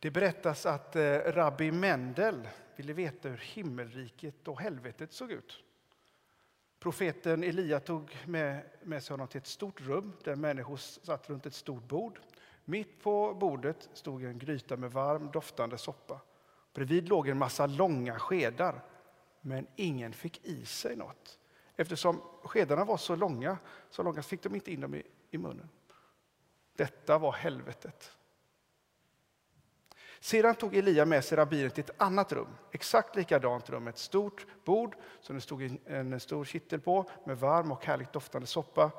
Det berättas att eh, rabbi Mendel ville veta hur himmelriket och helvetet såg ut. Profeten Elia tog med, med sig honom till ett stort rum där människor satt runt ett stort bord. Mitt på bordet stod en gryta med varm doftande soppa. Bredvid låg en massa långa skedar, men ingen fick i sig något. Eftersom skedarna var så långa, så långa fick de inte in dem i, i munnen. Detta var helvetet. Sedan tog Elia med sig rabbinen till ett annat rum, exakt likadant rum, ett stort bord som det stod en stor kittel på med varm och härligt doftande soppa.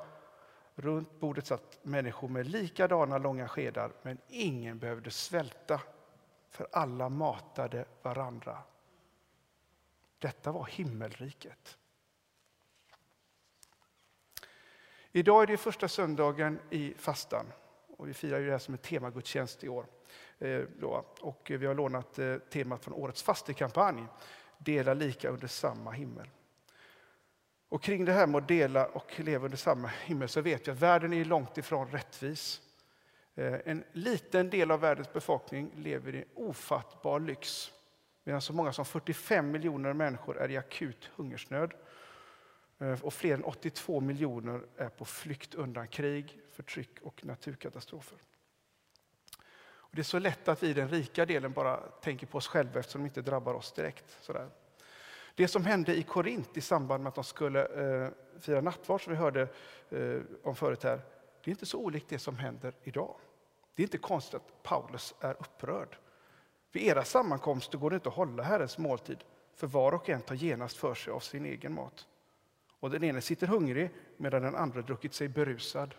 Runt bordet satt människor med likadana långa skedar, men ingen behövde svälta, för alla matade varandra. Detta var himmelriket. Idag är det första söndagen i fastan och vi firar ju det här som en temagudstjänst i år. Eh, och vi har lånat eh, temat från årets fastekampanj, Dela lika under samma himmel. Och kring det här med att dela och leva under samma himmel så vet vi att världen är långt ifrån rättvis. Eh, en liten del av världens befolkning lever i ofattbar lyx medan så många som 45 miljoner människor är i akut hungersnöd och fler än 82 miljoner är på flykt undan krig, förtryck och naturkatastrofer. Och det är så lätt att vi i den rika delen bara tänker på oss själva eftersom det inte drabbar oss direkt. Sådär. Det som hände i Korint i samband med att de skulle eh, fira nattvard, som vi hörde eh, om förut här, det är inte så olikt det som händer idag. Det är inte konstigt att Paulus är upprörd. Vid era sammankomster går det inte att hålla Herrens måltid, för var och en tar genast för sig av sin egen mat. Och den ene sitter hungrig medan den andra druckit sig berusad.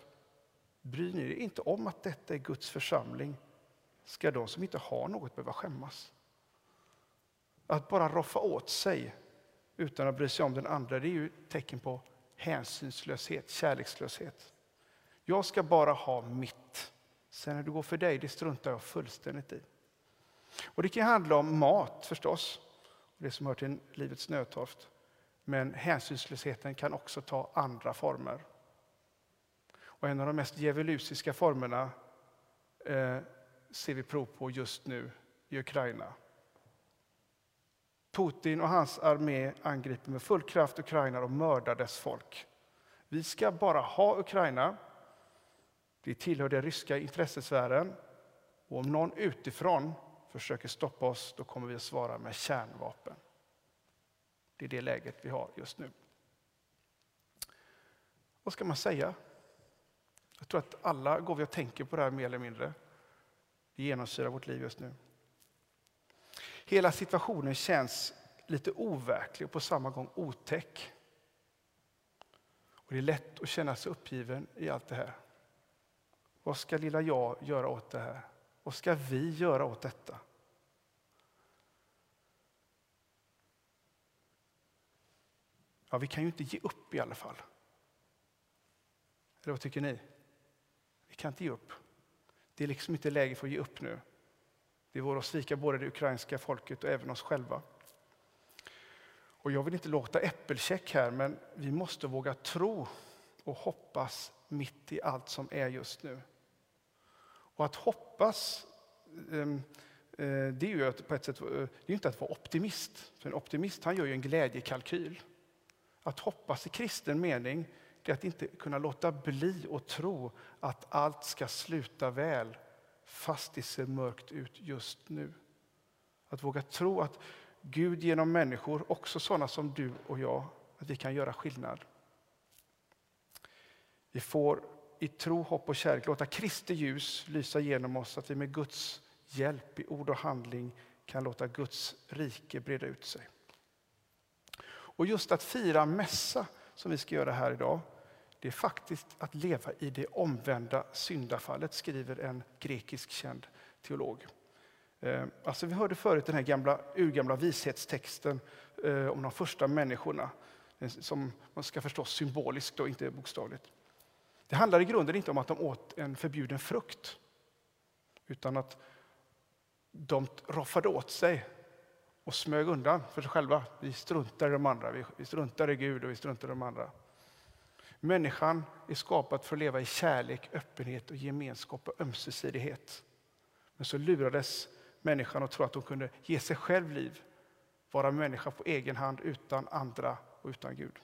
Bryr ni er inte om att detta är Guds församling ska de som inte har något behöva skämmas. Att bara roffa åt sig utan att bry sig om den andra, det är ju tecken på hänsynslöshet, kärlekslöshet. Jag ska bara ha mitt. Sen när det går för dig, det struntar jag fullständigt i. Och Det kan handla om mat förstås, det som hör till livets nödtorft. Men hänsynslösheten kan också ta andra former. Och en av de mest djävulusiska formerna eh, ser vi prov på just nu i Ukraina. Putin och hans armé angriper med full kraft Ukraina och mördar dess folk. Vi ska bara ha Ukraina. Det tillhör den ryska intressesfären. Och om någon utifrån försöker stoppa oss, då kommer vi att svara med kärnvapen. Det är det läget vi har just nu. Vad ska man säga? Jag tror att alla går vi och tänker på det här mer eller mindre. Det genomsyrar vårt liv just nu. Hela situationen känns lite overklig och på samma gång otäck. Och det är lätt att känna sig uppgiven i allt det här. Vad ska lilla jag göra åt det här? Vad ska vi göra åt detta? Ja, vi kan ju inte ge upp i alla fall. Eller vad tycker ni? Vi kan inte ge upp. Det är liksom inte läge för att ge upp nu. Det vore att svika både det ukrainska folket och även oss själva. Och jag vill inte låta äppelcheck här, men vi måste våga tro och hoppas mitt i allt som är just nu. Och att hoppas, ehm, eh, det är ju på ett sätt, eh, det är inte att vara optimist. För en optimist han gör ju en glädjekalkyl. Att hoppas i kristen mening, det är att inte kunna låta bli att tro att allt ska sluta väl fast det ser mörkt ut just nu. Att våga tro att Gud genom människor, också sådana som du och jag, att vi kan göra skillnad. Vi får i tro, hopp och kärlek låta Kristi ljus lysa genom oss så att vi med Guds hjälp i ord och handling kan låta Guds rike breda ut sig. Och just att fira mässa som vi ska göra här idag, det är faktiskt att leva i det omvända syndafallet, skriver en grekisk känd teolog. Eh, alltså vi hörde förut den här gamla, urgamla vishetstexten eh, om de första människorna, eh, som man ska förstå symboliskt och inte bokstavligt. Det handlar i grunden inte om att de åt en förbjuden frukt, utan att de roffade åt sig och smög undan för sig själva. Vi struntar i de andra, vi struntar i Gud och vi struntar i de andra. Människan är skapad för att leva i kärlek, öppenhet och gemenskap och ömsesidighet. Men så lurades människan att tro att hon kunde ge sig själv liv, vara människa på egen hand utan andra och utan Gud.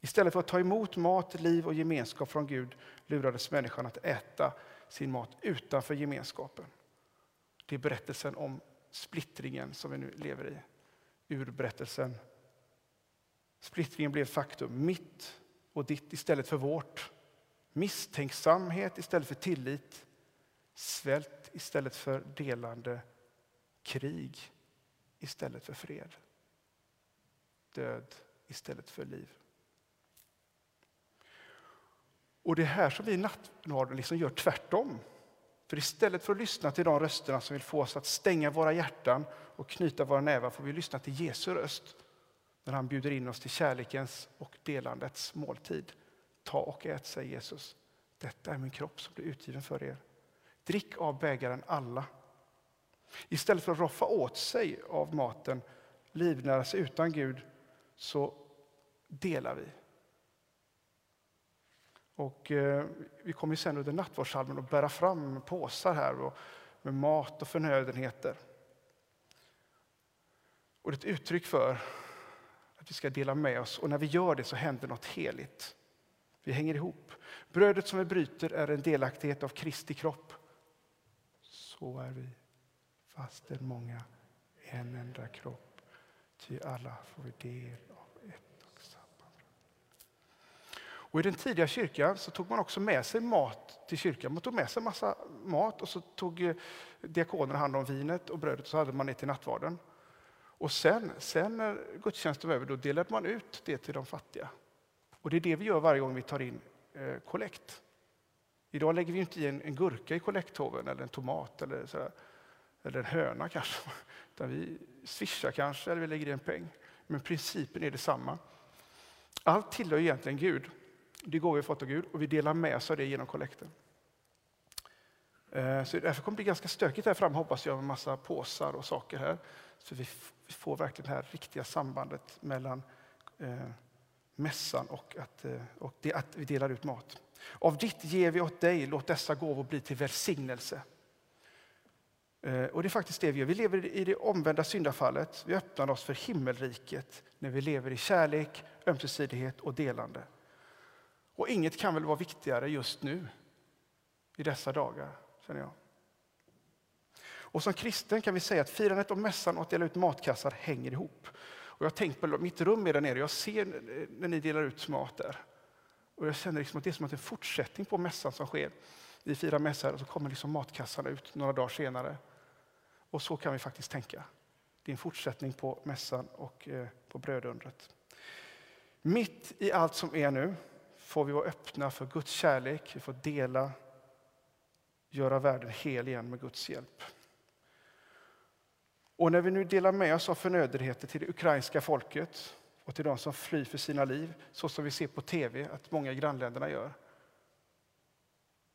Istället för att ta emot mat, liv och gemenskap från Gud lurades människan att äta sin mat utanför gemenskapen. Det är berättelsen om splittringen som vi nu lever i. Urberättelsen. Splittringen blev faktum, mitt och ditt istället för vårt. Misstänksamhet istället för tillit. Svält istället för delande. Krig istället för fred. Död istället för liv. Och det är här som vi i nattvarden liksom gör tvärtom. För istället för att lyssna till de rösterna som vill få oss att stänga våra hjärtan och knyta våra nävar får vi lyssna till Jesu röst när han bjuder in oss till kärlekens och delandets måltid. Ta och ät, säger Jesus. Detta är min kropp som blir utgiven för er. Drick av bägaren alla. Istället för att roffa åt sig av maten, livnära sig utan Gud, så delar vi. Och eh, vi kommer sen under nattvardssalmen att bära fram påsar här och, med mat och förnödenheter. Och det är ett uttryck för att vi ska dela med oss och när vi gör det så händer något heligt. Vi hänger ihop. Brödet som vi bryter är en delaktighet av Kristi kropp. Så är vi, fastän många, en enda kropp. Ty alla får vi del av ett och samma Och I den tidiga kyrkan så tog man också med sig mat till kyrkan. Man tog med sig massa mat och så tog eh, diakonerna hand om vinet och brödet och så hade man det till nattvarden. Och sen, sen när gudstjänsten var över då delade man ut det till de fattiga. Och det är det vi gör varje gång vi tar in eh, kollekt. Idag lägger vi inte i en, en gurka i kollekthoven eller en tomat eller, sådär, eller en höna kanske. Utan vi swishar kanske eller vi lägger i en peng. Men principen är detsamma. Allt tillhör egentligen Gud. Det går vi fått av Gud och vi delar med oss av det genom kollekten. Eh, så därför kommer det bli ganska stökigt här framme hoppas jag med massa påsar och saker här. Så vi, får verkligen det här riktiga sambandet mellan eh, mässan och, att, eh, och det, att vi delar ut mat. Av ditt ger vi åt dig, låt dessa gåvor bli till välsignelse. Eh, och det är faktiskt det vi gör. Vi lever i det omvända syndafallet. Vi öppnar oss för himmelriket när vi lever i kärlek, ömsesidighet och delande. Och inget kan väl vara viktigare just nu, i dessa dagar, känner jag. Och som kristen kan vi säga att firandet av mässan och att dela ut matkassar hänger ihop. Och jag har tänkt på mitt rum är där nere, jag ser när ni delar ut mat där. Och jag känner liksom att det är som att en fortsättning på mässan som sker. Vi firar mässa och så kommer liksom matkassarna ut några dagar senare. Och så kan vi faktiskt tänka. Det är en fortsättning på mässan och eh, på brödundret. Mitt i allt som är nu får vi vara öppna för Guds kärlek, vi får dela, göra världen hel igen med Guds hjälp. Och när vi nu delar med oss av förnödenheter till det ukrainska folket och till de som flyr för sina liv, så som vi ser på tv att många i grannländerna gör,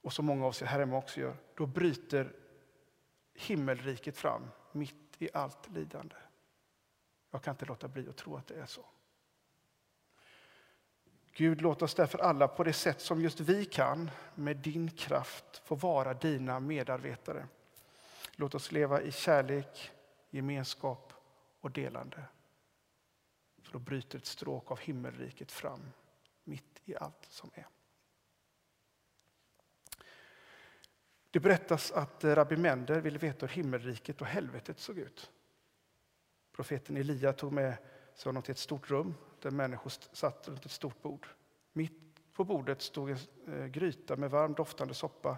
och som många av oss här hemma också gör, då bryter himmelriket fram mitt i allt lidande. Jag kan inte låta bli att tro att det är så. Gud, låt oss därför alla på det sätt som just vi kan, med din kraft, få vara dina medarbetare. Låt oss leva i kärlek, gemenskap och delande. För då bryter ett stråk av himmelriket fram mitt i allt som är. Det berättas att eh, rabbi Mender ville veta hur himmelriket och helvetet såg ut. Profeten Elia tog med sig honom till ett stort rum där människor satt runt ett stort bord. Mitt på bordet stod en eh, gryta med varm doftande soppa.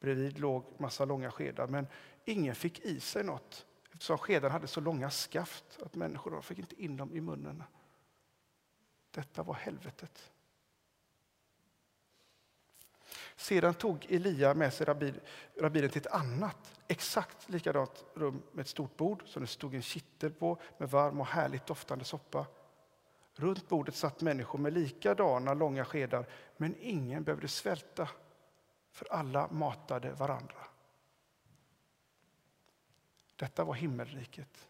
Bredvid låg massa långa skedar, men ingen fick i sig något eftersom skedarna hade så långa skaft att människor fick inte in dem i munnen. Detta var helvetet. Sedan tog Elia med sig rabbinen till ett annat, exakt likadant rum med ett stort bord som det stod en kittel på med varm och härligt doftande soppa. Runt bordet satt människor med likadana långa skedar, men ingen behövde svälta, för alla matade varandra. Detta var himmelriket.